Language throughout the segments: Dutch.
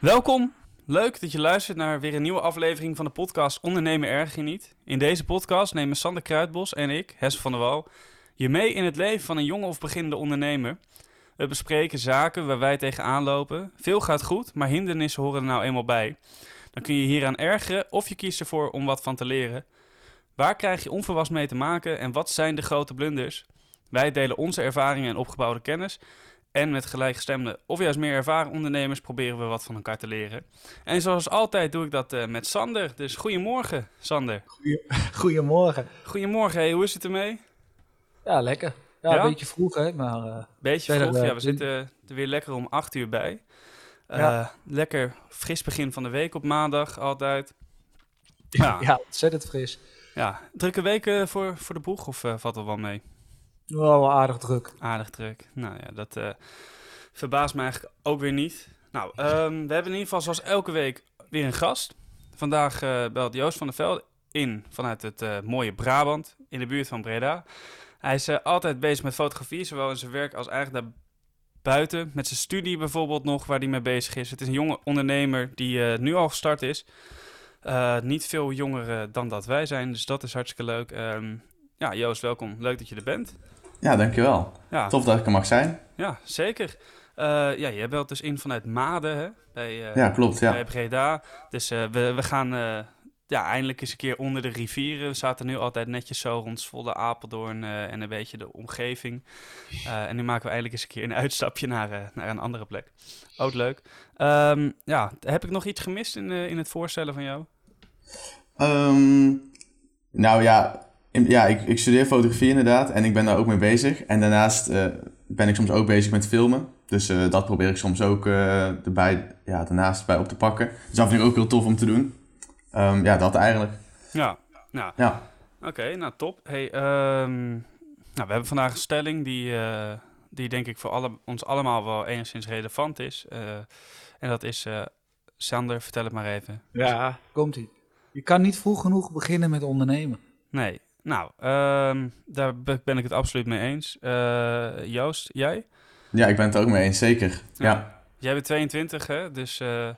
Welkom. Leuk dat je luistert naar weer een nieuwe aflevering van de podcast Ondernemen erg je niet. In deze podcast nemen Sander Kruidbos en ik, Hesse van der Wal, je mee in het leven van een jonge of beginnende ondernemer. We bespreken zaken waar wij tegenaan lopen. Veel gaat goed, maar hindernissen horen er nou eenmaal bij. Dan kun je hieraan ergeren of je kiest ervoor om wat van te leren. Waar krijg je onverwachts mee te maken en wat zijn de grote blunders? Wij delen onze ervaringen en opgebouwde kennis. En met gelijkgestemde of juist meer ervaren ondernemers proberen we wat van elkaar te leren. En zoals altijd doe ik dat uh, met Sander. Dus goedemorgen, Sander. Goedemorgen. Goedemorgen, hey, hoe is het ermee? Ja, lekker. Ja, ja? een beetje vroeg, hè. Maar, uh, beetje vroeg, ja. We zitten er weer lekker om acht uur bij. Uh, ja. Lekker fris begin van de week op maandag, altijd. Ja, ja ontzettend fris. Ja, drukke weken voor, voor de boeg of valt er wel mee? Wel aardig druk. Aardig druk. Nou ja, dat uh, verbaast me eigenlijk ook weer niet. Nou, um, we hebben in ieder geval zoals elke week weer een gast. Vandaag uh, belt Joost van der Velde in vanuit het uh, mooie Brabant, in de buurt van Breda. Hij is altijd bezig met fotografie, zowel in zijn werk als eigenlijk daar buiten. Met zijn studie bijvoorbeeld nog, waar hij mee bezig is. Het is een jonge ondernemer die nu al gestart is. niet veel jonger dan dat wij zijn, dus dat is hartstikke leuk. Um, ja, Joost, welkom. Leuk dat je er bent. Ja, dankjewel. Ja. Tof dat ik er mag zijn. Ja, zeker. Uh, ja, jij belt dus in vanuit Maden, hè? Bij, uh, ja, klopt, ja. Bij Breda. Dus uh, we, we gaan ja, eindelijk eens een keer onder de rivieren. We zaten nu altijd netjes zo rond Zwolle, Apeldoorn en een beetje de omgeving. en nu maken we eindelijk eens een keer een uitstapje naar, naar een andere plek. Ook leuk. Um, ja, heb ik nog iets gemist in, in het voorstellen van jou? Um, nou ja, ja, ik, ik studeer fotografie inderdaad en ik ben daar ook mee bezig. En daarnaast uh, ben ik soms ook bezig met filmen. Dus uh, dat probeer ik soms ook uh, erbij, ja, daarnaast bij op te pakken. Dus dat vind ik ook heel tof om te doen. Um, ja, dat eigenlijk. Ja, nou. ja. Oké, nou top. Hey, um, nou, we hebben vandaag een stelling die, die denk ik voor alle, ons allemaal wel enigszins relevant is. en dat is, Sander, vertel het maar even. Ja, komt-ie. Je kan niet vroeg genoeg beginnen met ondernemen. Nee, nou, um, daar ben ik het absoluut mee eens. Uh, Joost, jij? Ja, ik ben het ook mee eens, zeker. Ja. Jij bent 22, hè? Dus uh,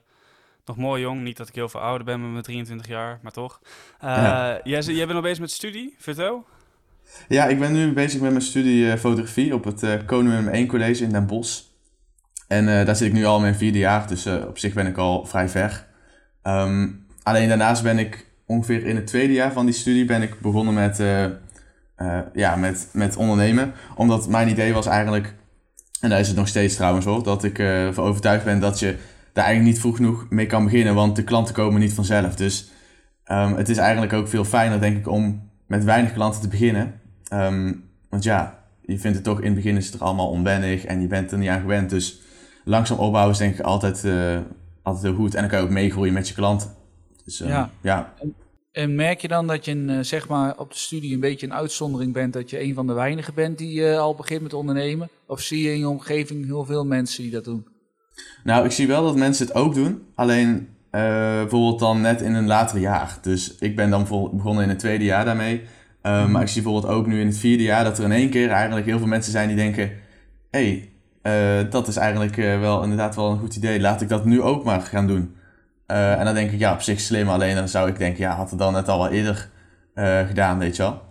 nog mooi jong. Niet dat ik heel veel ouder ben met mijn 23 jaar, maar toch. Uh, ja. jij, jij bent nog bezig met studie, vertel. Ja, ik ben nu bezig met mijn studie fotografie op het uh, Koning 1 College in Den Bosch. En daar zit ik nu al mijn vierde jaar, dus op zich ben ik al vrij ver. Um, alleen daarnaast ben ik ongeveer in het tweede jaar van die studie ben ik begonnen met, uh, uh, ja, met, met ondernemen. Omdat mijn idee was eigenlijk, en daar is het nog steeds trouwens hoor, dat ik uh, ervan overtuigd ben dat je daar eigenlijk niet vroeg genoeg mee kan beginnen, want de klanten komen niet vanzelf. Dus um, het is eigenlijk ook veel fijner, denk ik, om met weinig klanten te beginnen. Um, want ja, je vindt het toch in het begin is het er allemaal onwennig en je bent er niet aan gewend. Dus langzaam opbouwen is denk ik altijd, altijd heel goed. En dan kan je ook meegroeien met je klanten. Dus, um, ja. ja. En merk je dan dat je een, eh, zeg maar op de studie een beetje een uitzondering bent, dat je een van de weinigen bent die uh, al begint met ondernemen? Of zie je in je omgeving heel veel mensen die dat doen? Nou, ik zie wel dat mensen het ook doen, alleen uh, bijvoorbeeld dan net in een later jaar. Dus ik ben dan begonnen in het tweede jaar daarmee. Uh, Maar ik zie bijvoorbeeld ook nu in het vierde jaar dat er in één keer eigenlijk heel veel mensen zijn die denken: hé, hey, dat is eigenlijk wel inderdaad wel een goed idee, laat ik dat nu ook maar gaan doen. Uh, en dan denk ik, ja, op zich slim. Alleen dan zou ik denken, ja, had het dan net al wel eerder uh, gedaan, weet je wel.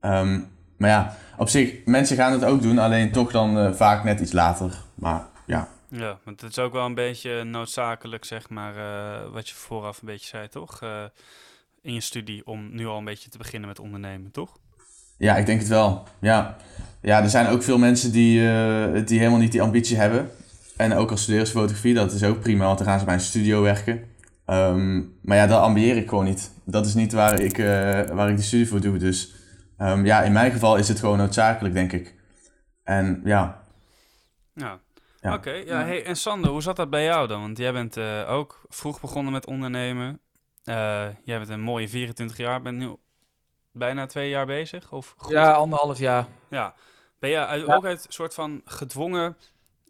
Um, maar ja, op zich, mensen gaan het ook doen. Alleen toch dan uh, vaak net iets later. Maar ja. Ja, want het is ook wel een beetje noodzakelijk, zeg maar, wat je vooraf een beetje zei, toch? in je studie, om nu al een beetje te beginnen met ondernemen, toch? Ja, ik denk het wel. Ja, ja er zijn ook veel mensen die, die helemaal niet die ambitie hebben. En ook als studeren fotografie, dat is ook prima, want dan gaan ze bij een studio werken. Um, maar ja, dat ambieer ik gewoon niet. Dat is niet waar ik, uh, waar ik de studie voor doe. Dus um, ja, in mijn geval is het gewoon noodzakelijk, denk ik. En ja. Ja, ja. oké. Ja, hey, en Sander, hoe zat dat bij jou dan? Want jij bent uh, ook vroeg begonnen met ondernemen. Uh, jij bent een mooie 24 jaar, bent nu bijna twee jaar bezig? Of goed? Ja, anderhalf jaar. Ja. Ben je uit, ook uit soort van gedwongen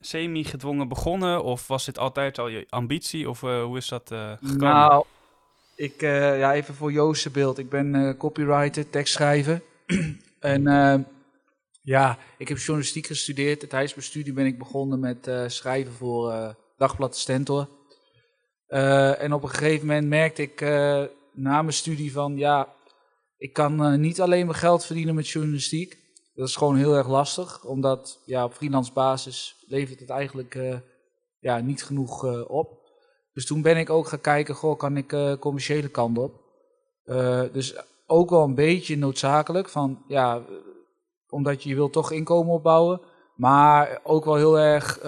semi-gedwongen begonnen? Of was dit altijd al je ambitie? Of uh, hoe is dat uh, gekomen? Nou, ik, uh, ja, even voor Joost's beeld. Ik ben copywriter, tekstschrijver. en ja, ik heb journalistiek gestudeerd. Tijdens mijn studie ben ik begonnen met schrijven voor Dagblad Stentor. Eh, en op een gegeven moment merkte ik na mijn studie van ja, ik kan niet alleen mijn geld verdienen met journalistiek. Dat is gewoon heel erg lastig, omdat ja, op freelance basis levert het eigenlijk ja, niet genoeg op. Dus toen ben ik ook gaan kijken, goh, kan ik commerciële kant op? dus ook wel een beetje noodzakelijk, van ja, omdat je, wil toch inkomen opbouwen. Maar ook wel heel erg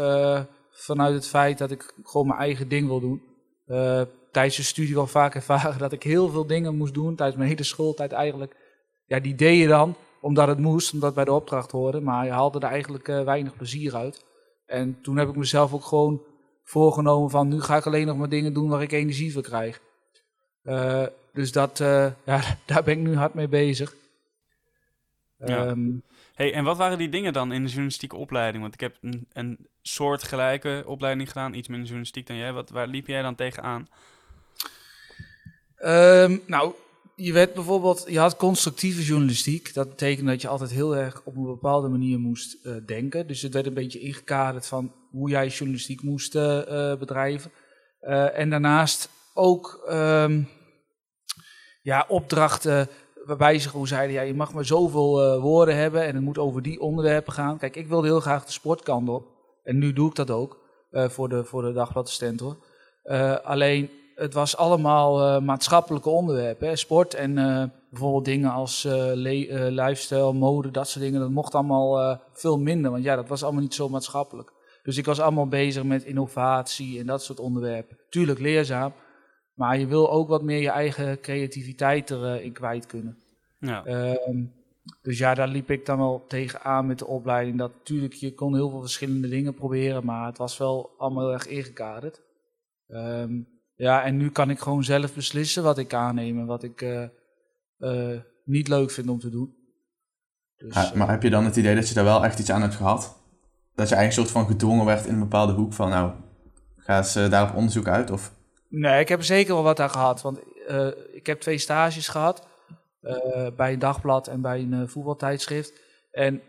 vanuit het feit dat ik gewoon mijn eigen ding wil doen. Tijdens de studie wel vaak ervaren dat ik heel veel dingen moest doen. Tijdens mijn hele schooltijd eigenlijk. Ja, die deed je dan omdat het moest, omdat het bij de opdracht hoorde. Maar je haalde er eigenlijk uh, weinig plezier uit. En toen heb ik mezelf ook gewoon voorgenomen van nu ga ik alleen nog maar dingen doen waar ik energie voor krijg. dus dat, ja, daar ben ik nu hard mee bezig. Ja. Um, Hey, en wat waren die dingen dan in de journalistieke opleiding? Want ik heb een, een soort gelijke opleiding gedaan, iets minder journalistiek dan jij. Wat, waar liep jij dan tegenaan? Um, nou, je werd bijvoorbeeld, je had constructieve journalistiek. Dat betekende dat je altijd heel erg op een bepaalde manier moest uh, denken. Dus het werd een beetje ingekaderd van hoe jij journalistiek moest uh, bedrijven. Uh, en daarnaast ook um, ja, opdrachten waarbij ze gewoon zeiden, ja, je mag maar zoveel woorden hebben en het moet over die onderwerpen gaan. Kijk, ik wilde heel graag de sportkant op. En nu doe ik dat ook voor, de, voor de Dagblad Stentor. Alleen, het was allemaal maatschappelijke onderwerpen. Hè? Sport en bijvoorbeeld dingen als lifestyle, mode, dat soort dingen. Dat mocht allemaal veel minder, want ja, dat was allemaal niet zo maatschappelijk. Dus ik was allemaal bezig met innovatie en dat soort onderwerpen. Tuurlijk leerzaam, maar je wil ook wat meer je eigen creativiteit erin kwijt kunnen. Ja. Uh, dus ja, daar liep ik dan wel tegenaan met de opleiding. Dat natuurlijk, je kon heel veel verschillende dingen proberen, maar het was wel allemaal erg ingekaderd. Um, ja, en nu kan ik gewoon zelf beslissen wat ik aanneem en wat ik uh, uh, niet leuk vind om te doen. Dus, ja, maar heb je dan het idee dat je daar wel echt iets aan hebt gehad? Dat je eigenlijk een soort van gedwongen werd in een bepaalde hoek van, nou, ga eens daar op onderzoek uit? Of Nee, ik heb er zeker wel wat aan gehad. Want uh, ik heb twee stages gehad. Bij een dagblad en bij een voetbaltijdschrift. En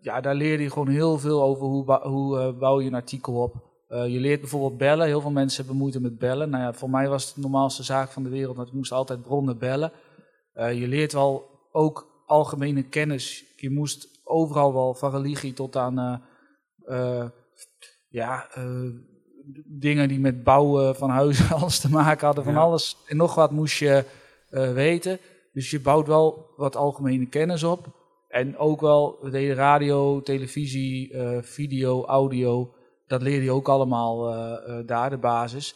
ja, daar leerde je gewoon heel veel over hoe, hoe bouw je een artikel op. je leert bijvoorbeeld bellen. Heel veel mensen hebben moeite met bellen. Nou ja, voor mij was het de normaalste zaak van de wereld. Dat ik moest altijd bronnen bellen. je leert wel ook algemene kennis. Je moest overal wel van religie tot aan... ja, dingen die met bouwen van huizen alles te maken hadden. Van alles en nog wat moest je weten. Dus je bouwt wel wat algemene kennis op. En ook wel, we deden radio, televisie, video, audio. Dat leerde je ook allemaal uh, daar, de basis.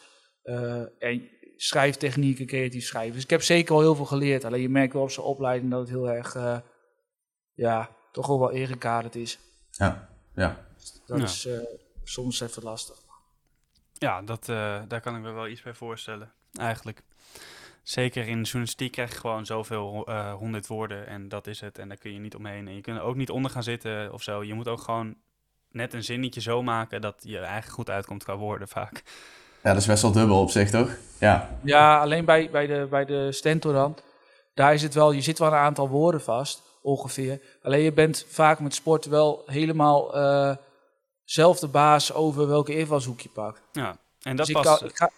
en schrijftechnieken, creatief schrijven. Dus ik heb zeker wel heel veel geleerd. Alleen je merkt wel op zijn opleiding dat het heel erg, ja, toch ook wel ingekaderd is. Ja, ja. Dat ja. is soms even lastig. Ja, dat, uh, daar kan ik me wel iets bij voorstellen, eigenlijk. Zeker in journalistiek krijg je gewoon zoveel uh, honderd woorden en dat is het. En daar kun je niet omheen. En je kunt er ook niet onder gaan zitten of zo. Je moet ook gewoon net een zinnetje zo maken dat je eigenlijk goed uitkomt qua woorden vaak. Ja, dat is best wel dubbel op zich, toch? Ja, ja alleen bij, bij de, bij de stentorant, daar is het wel, je zit wel een aantal woorden vast, ongeveer. Alleen je bent vaak met sport wel helemaal... Uh, zelf de baas over welke invalshoek je pakt. Ja, en dat, dus past, ga,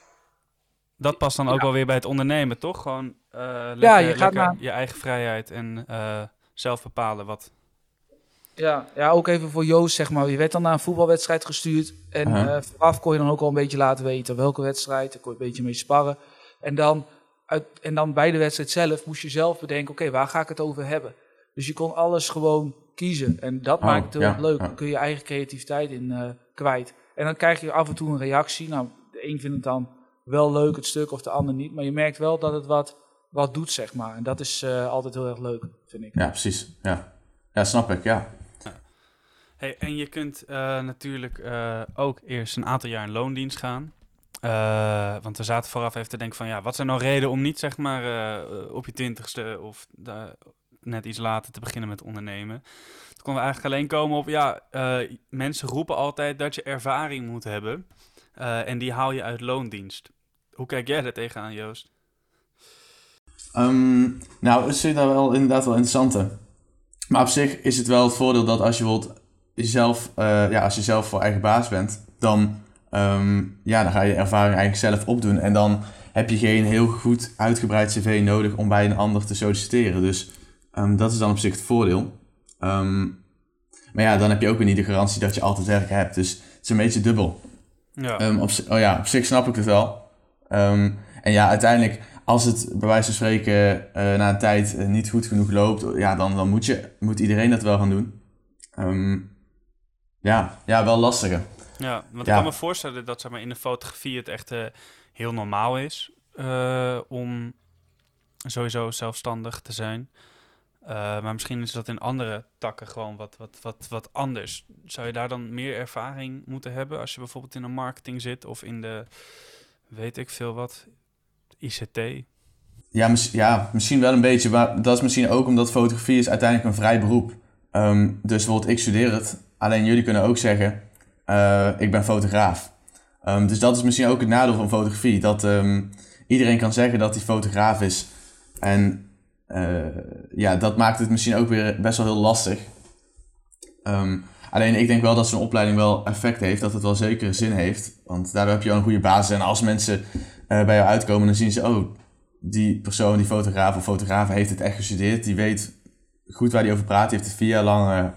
dat past dan ook wel weer bij het ondernemen, toch? Gewoon uh, lekker, ja, je, gaat naar, je eigen vrijheid en uh, zelf bepalen wat. Ja, ja, ook even voor Joost, zeg maar. Je werd dan naar een voetbalwedstrijd gestuurd. En uh -huh. vooraf kon je dan ook al een beetje laten weten welke wedstrijd. Daar kon je een beetje mee sparren. En dan, uit, en dan bij de wedstrijd zelf moest je zelf bedenken: oké, okay, waar ga ik het over hebben? Dus je kon alles gewoon kiezen. En dat oh, maakt het heel ja, leuk. Dan kun je je eigen creativiteit in uh, kwijt. En dan krijg je af en toe een reactie. Nou, de een vindt het dan wel leuk, het stuk, of de ander niet. Maar je merkt wel dat het wat, wat doet, zeg maar. En dat is uh, altijd heel erg leuk, vind ik. Ja, precies. Ja, ja snap ik, ja. En je kunt uh, natuurlijk ook eerst een aantal jaar in loondienst gaan. want we zaten vooraf even te denken van ja, wat zijn nou redenen om niet zeg maar op je twintigste of net iets later te beginnen met ondernemen. Toen konden we eigenlijk alleen komen op, ja, mensen roepen altijd dat je ervaring moet hebben. En die haal je uit loondienst. Hoe kijk jij daar tegenaan, Joost? Um, nou, ik vind dat wel inderdaad wel interessant. Maar op zich is het wel het voordeel dat als je wilt jezelf, uh, ja, als je zelf voor eigen baas bent, dan ehm, ja, dan ga je ervaring eigenlijk zelf opdoen. En dan heb je geen heel goed uitgebreid cv nodig om bij een ander te solliciteren. Dus ehm, dat is dan op zich het voordeel. Ehm, maar ja, dan heb je ook weer niet de garantie dat je altijd werk hebt. Dus het is een beetje dubbel. Ja. Op, oh ja, op zich snap ik het wel. En ja, uiteindelijk, als het bij wijze van spreken eh, na een tijd eh, niet goed genoeg loopt, ja, dan, dan moet, je, moet iedereen dat wel gaan doen. Ehm, ja, ja, wel lastiger. Ja, want Ja. ik kan me voorstellen dat zeg maar, in de fotografie het echt eh, heel normaal is eh, om sowieso zelfstandig te zijn. Eh, maar misschien is dat in andere takken gewoon wat, wat, wat, wat anders. Zou je daar dan meer ervaring moeten hebben als je bijvoorbeeld in de marketing zit of in de, weet ik veel wat, ICT? Ja, mis- ja, misschien wel een beetje, maar dat is misschien ook omdat fotografie is uiteindelijk een vrij beroep. Ehm, dus bijvoorbeeld, ik studeer het. Alleen jullie kunnen ook zeggen, eh, ik ben fotograaf. Ehm, dus dat is misschien ook het nadeel van fotografie. Dat ehm, iedereen kan zeggen dat hij fotograaf is. En eh, ja, dat maakt het misschien ook weer best wel heel lastig. Ehm, alleen ik denk wel dat zo'n opleiding wel effect heeft. Dat het wel zeker zin heeft. Want daardoor heb je wel een goede basis. En als mensen eh, bij jou uitkomen, dan zien ze... Oh, die persoon, die fotograaf of fotograaf heeft het echt gestudeerd. Die weet goed waar hij over praat. Die heeft het vier jaar lang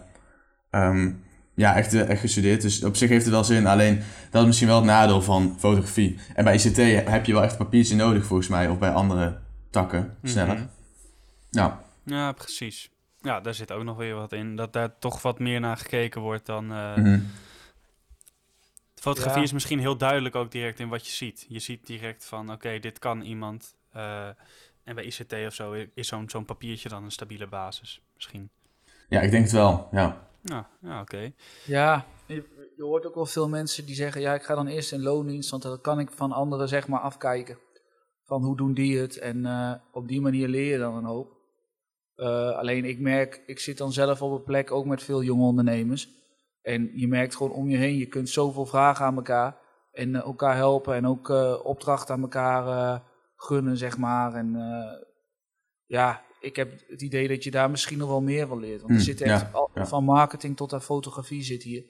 ja, echt, eh, echt gestudeerd. Dus op zich heeft het wel zin. Alleen dat is misschien wel het nadeel van fotografie. En bij ICT heb je wel echt papiertje nodig volgens mij. Of bij andere takken sneller. Mhm. Nou, Ja, precies. Ja, daar zit ook nog weer wat in. Dat daar toch wat meer naar gekeken wordt dan... eh, mhm. Fotografie Ja. is misschien heel duidelijk ook direct in wat je ziet. Je ziet direct van, oké, dit kan iemand. eh, en bij ICT of zo is zo'n zo'n papiertje dan een stabiele basis, misschien. Ja, ik denk het wel. Ja. Ja, ja oké. Ja, je, je hoort ook wel veel mensen die zeggen, ja, ik ga dan eerst in loondienst, want dan kan ik van anderen zeg maar afkijken. Van hoe doen die het? En eh, op die manier leer je dan een hoop. Eh, alleen ik merk, ik zit dan zelf op een plek ook met veel jonge ondernemers. En je merkt gewoon om je heen, je kunt zoveel vragen aan elkaar. En eh, elkaar helpen en ook eh, opdrachten aan elkaar eh, gunnen, zeg maar. En eh, ja, ik heb het idee dat je daar misschien nog wel meer van leert. Want er Hmm, zit echt ja, al- ja. van marketing tot aan fotografie zit hier.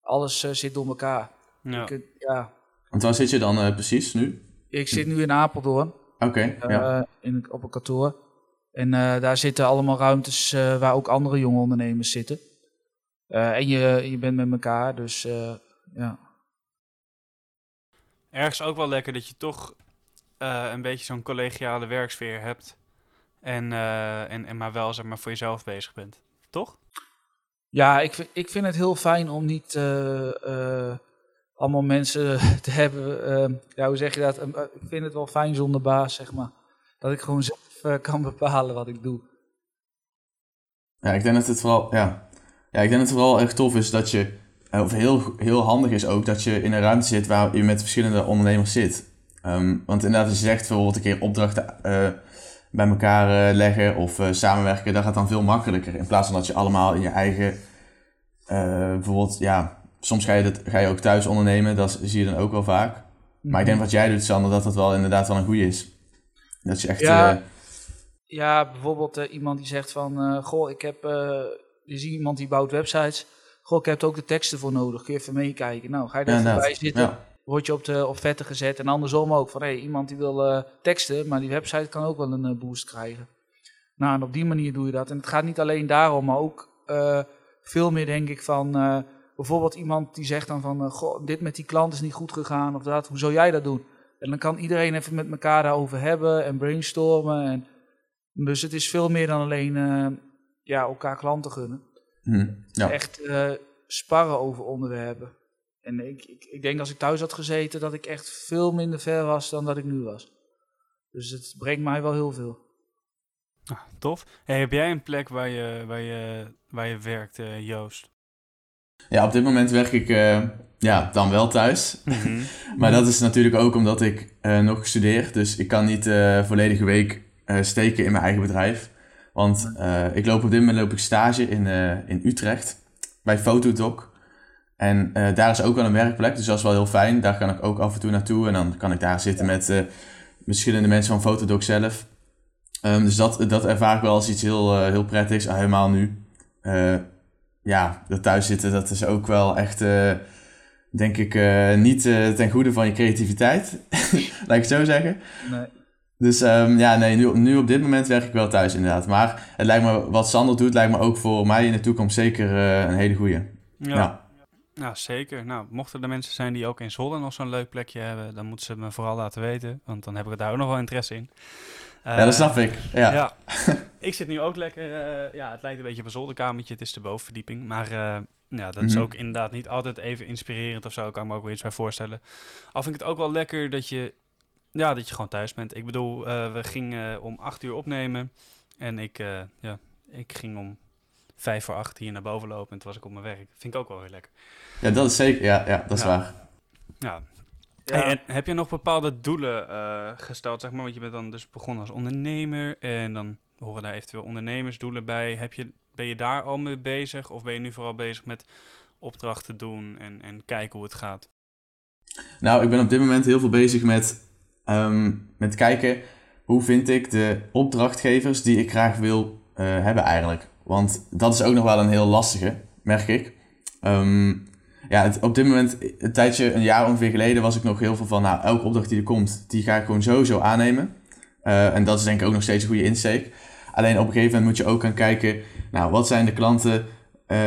Alles eh, zit door elkaar. Ja. Ik, eh, ja. Want waar zit je dan eh, precies nu? ik zit nu in Apeldoorn Oké, eh, ja. in, op een kantoor. En eh, daar zitten allemaal ruimtes eh, waar ook andere jonge ondernemers zitten. Eh, en je, je bent met elkaar, dus eh, ja. Ergens ook wel lekker dat je toch eh, een beetje zo'n collegiale werksfeer hebt. En, eh, en, en maar wel zeg maar, voor jezelf bezig bent. Toch? Ja, ik, vind- ik vind het heel fijn om niet eh, eh, allemaal mensen te hebben. eh, ja, hoe zeg je dat? Eh, ik vind het wel fijn zonder baas, zeg maar. Dat ik gewoon zelf kan bepalen wat ik doe. Ja, ik denk dat het vooral, ja. Ja, ik denk dat het vooral echt tof is dat je, of heel, heel handig is ook, dat je in een ruimte zit waar je met verschillende ondernemers zit. Ehm, want inderdaad, als je zegt bijvoorbeeld een keer opdrachten eh, bij elkaar eh, leggen of eh, samenwerken, dat gaat dan veel makkelijker. In plaats van dat je allemaal in je eigen, eh, bijvoorbeeld, ja, soms ga je, dat, ga je ook thuis ondernemen, dat zie je dan ook wel vaak. Maar ik denk wat jij doet, Sander, dat dat wel inderdaad wel een goede is. Dat je echt, Ja. Ja, bijvoorbeeld iemand die zegt van, goh, ik heb, je ziet iemand die bouwt websites. Goh, ik heb er ook de teksten voor nodig. Kun je even meekijken? Nou, ga je ja, daar inderdaad. voorbij zitten? Ja. Word je op, de, op vetten gezet. En andersom ook. Van, hé, iemand die wil eh, teksten, maar die website kan ook wel een eh, boost krijgen. Nou, en op die manier doe je dat. En het gaat niet alleen daarom, maar ook eh, veel meer denk ik van... bijvoorbeeld iemand die zegt dan van... goh, dit met die klant is niet goed gegaan of dat. Hoe zou jij dat doen? En dan kan iedereen even met elkaar daarover hebben en brainstormen. En, dus het is veel meer dan alleen ja, elkaar klanten gunnen. Hm. ja. Echt sparren over onderwerpen. En ik, ik, ik denk als ik thuis had gezeten dat ik echt veel minder ver was dan dat ik nu was. Dus het brengt mij wel heel veel. Ah, tof. Hey, heb jij een plek waar je, waar je, waar je werkt, eh, Joost? Ja, op dit moment werk ik eh, ja, dan wel thuis. Maar dat is natuurlijk ook omdat ik eh, nog studeer. Dus ik kan niet de volledige week eh, steken in mijn eigen bedrijf. Want eh, ik loop op dit moment loop ik stage in, eh, in Utrecht bij Fotodoc. En eh, daar is ook wel een werkplek, dus dat is wel heel fijn. Daar kan ik ook af en toe naartoe en dan kan ik daar zitten met eh, verschillende mensen van Fotodoc zelf. Ehm, dus dat, dat ervaar ik wel als iets heel, eh, heel prettigs, ah, helemaal nu. Ja, dat thuis zitten, dat is ook wel echt... denk ik, niet ten goede van je creativiteit. Laat ik het zo zeggen. Nee. Dus ehm, ja, nee, nu, nu op dit moment werk ik wel thuis inderdaad. Maar het lijkt me, wat Sander doet, lijkt me ook voor mij in de toekomst zeker een hele goeie. Ja. Ja. Ja, zeker. Nou, mochten er mensen zijn die ook in Zwolle nog zo'n leuk plekje hebben, dan moeten ze me vooral laten weten, want dan heb ik daar ook nog wel interesse in. Ja, dat Eh, snap ik. Ja. Ja. ik zit nu ook lekker. eh, ja, het lijkt een beetje op een zolderkamertje. Het is de bovenverdieping. Maar eh, ja, dat is Mhm. ook inderdaad niet altijd even inspirerend of zo. Kan ik me ook wel iets bij voorstellen. Al vind ik het ook wel lekker dat je, ja, dat je gewoon thuis bent. Ik bedoel, we gingen om acht uur opnemen. En ik, ja, ik ging om vijf voor acht hier naar boven lopen. En toen was ik op mijn werk. Vind ik ook wel weer lekker. Ja, dat is zeker. Ja, ja dat is Ja. waar. Ja. Ja. Hey, en heb je nog bepaalde doelen eh, gesteld, zeg maar? Want je bent dan dus begonnen als ondernemer en dan horen daar eventueel ondernemersdoelen bij. Heb je, ben je daar al mee bezig of ben je nu vooral bezig met opdrachten doen en, en kijken hoe het gaat? Nou, ik ben op dit moment heel veel bezig met, ehm, met kijken hoe vind ik de opdrachtgevers die ik graag wil eh, hebben eigenlijk. Want dat is ook nog wel een heel lastige, merk ik. Ehm, ja, op dit moment, een tijdje, een jaar ongeveer geleden, was ik nog heel veel van, nou, elke opdracht die er komt, die ga ik gewoon sowieso aannemen. Eh, en dat is denk ik ook nog steeds een goede insteek. Alleen op een gegeven moment moet je ook gaan kijken, nou, wat zijn de klanten eh,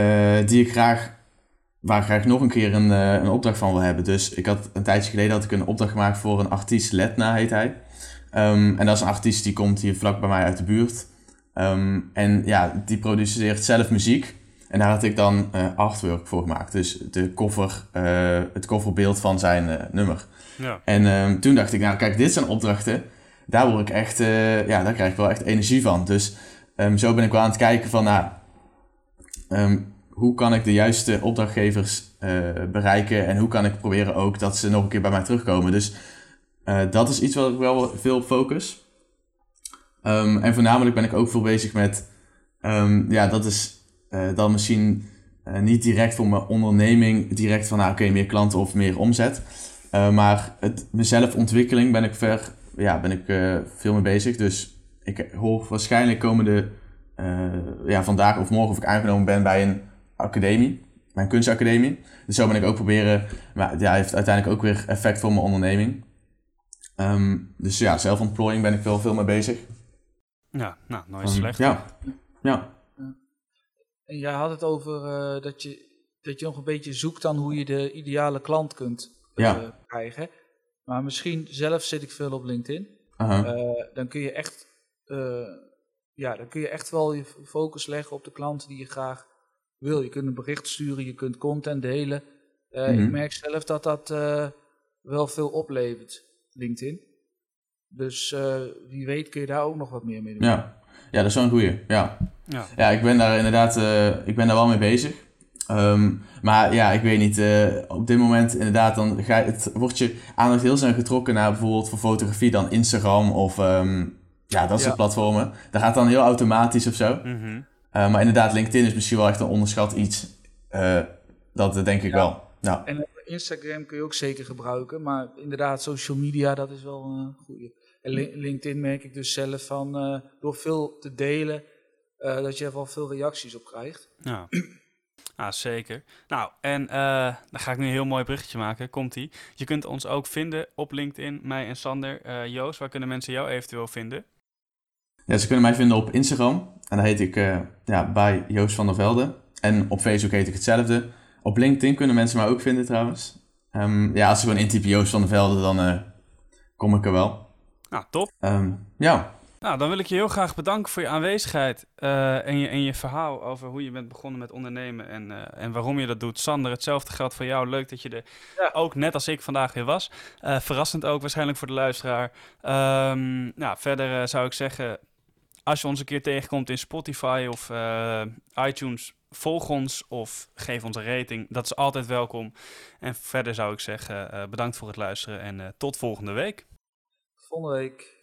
die ik graag waar ik graag nog een keer een, eh, een opdracht van wil hebben. Dus ik had een tijdje geleden had ik een opdracht gemaakt voor een artiest, Letna heet hij. Ehm, en dat is een artiest die komt hier vlak bij mij uit de buurt. Ehm, en ja, die produceert zelf muziek. En daar had ik dan eh, artwork voor gemaakt. Dus de cover, eh, het coverbeeld van zijn eh, nummer. Ja. En ehm, toen dacht ik, nou kijk, dit zijn opdrachten. Daar word ik echt, ja, daar krijg ik wel echt energie van. Dus ehm, zo ben ik wel aan het kijken van, nou, hoe kan ik de juiste opdrachtgevers bereiken en hoe kan ik proberen ook dat ze nog een keer bij mij terugkomen. Dus dat is iets wat ik wel veel op focus. Ehm, en voornamelijk ben ik ook veel bezig met, ehm, ja, dat is eh, dan misschien eh, niet direct voor mijn onderneming, direct van, nou oké, meer klanten of meer omzet. Eh, maar het, mezelf ontwikkeling ben ik, ver, ja, ben ik veel mee bezig. Dus ik hoor waarschijnlijk komende, ja, vandaag of morgen of ik aangenomen ben bij een academie, mijn kunstacademie. Dus zo ben ik ook proberen, maar ja, heeft uiteindelijk ook weer effect voor mijn onderneming. Ehm, dus ja, zelfontplooiing ben ik wel veel mee bezig. Ja, nou, nooit slecht. Ja, ja. En jij had het over eh, dat, je, dat je nog een beetje zoekt dan hoe je de ideale klant kunt eh, Ja. krijgen. Maar misschien zelf zit ik veel op LinkedIn. aha. Eh, dan kun je echt, eh, ja, dan kun je echt wel je focus leggen op de klanten die je graag wil. Je kunt een bericht sturen, je kunt content delen. Eh, Mhm. Ik merk zelf dat dat eh, wel veel oplevert, LinkedIn. Dus eh, wie weet kun je daar ook nog wat meer mee doen. Ja. ja, dat is wel een goeie. Ja. Ja. ja, ik ben daar inderdaad eh, ik ben daar wel mee bezig. Ehm, maar ja, ik weet niet. eh, op dit moment inderdaad, dan ga je, het, wordt je aandacht heel snel getrokken naar bijvoorbeeld voor fotografie dan Instagram of ehm, ja, dat soort Ja. platformen. Dat gaat dan heel automatisch of zo. Mhm. Eh, maar inderdaad, LinkedIn is misschien wel echt een onderschat iets. Eh, dat denk ik wel. Ja. En Instagram kun je ook zeker gebruiken, maar inderdaad, social media, dat is wel een goede. En Lin- LinkedIn merk ik dus zelf van, eh, door veel te delen, eh, dat je er wel veel reacties op krijgt. Ja. Ah, zeker. Nou, en eh dan ga ik nu een heel mooi bruggetje maken. Komt-ie. Je kunt ons ook vinden op LinkedIn, mij en Sander. Eh, Joost, waar kunnen mensen jou eventueel vinden? ja, ze kunnen mij vinden op Instagram. En daar heet ik eh, ja, bij Joost van der Velde. En op Facebook heet ik hetzelfde. Op LinkedIn kunnen mensen mij ook vinden trouwens. Ehm, ja, als ze gewoon intypen Joost van der Velde, dan eh, kom ik er wel. Nou, top. Ehm, ja, Nou, dan wil ik je heel graag bedanken voor je aanwezigheid eh, en, je, en je verhaal over hoe je bent begonnen met ondernemen en, eh, en waarom je dat doet. Sander, hetzelfde geldt voor jou. Leuk dat je er Ja. ook net als ik vandaag weer was. Eh, verrassend ook waarschijnlijk voor de luisteraar. Ehm, nou, verder zou ik zeggen, als je ons een keer tegenkomt in Spotify of eh, iTunes, volg ons of geef ons een rating. Dat is altijd welkom. En verder zou ik zeggen, eh, bedankt voor het luisteren en eh, tot volgende week. Volgende week.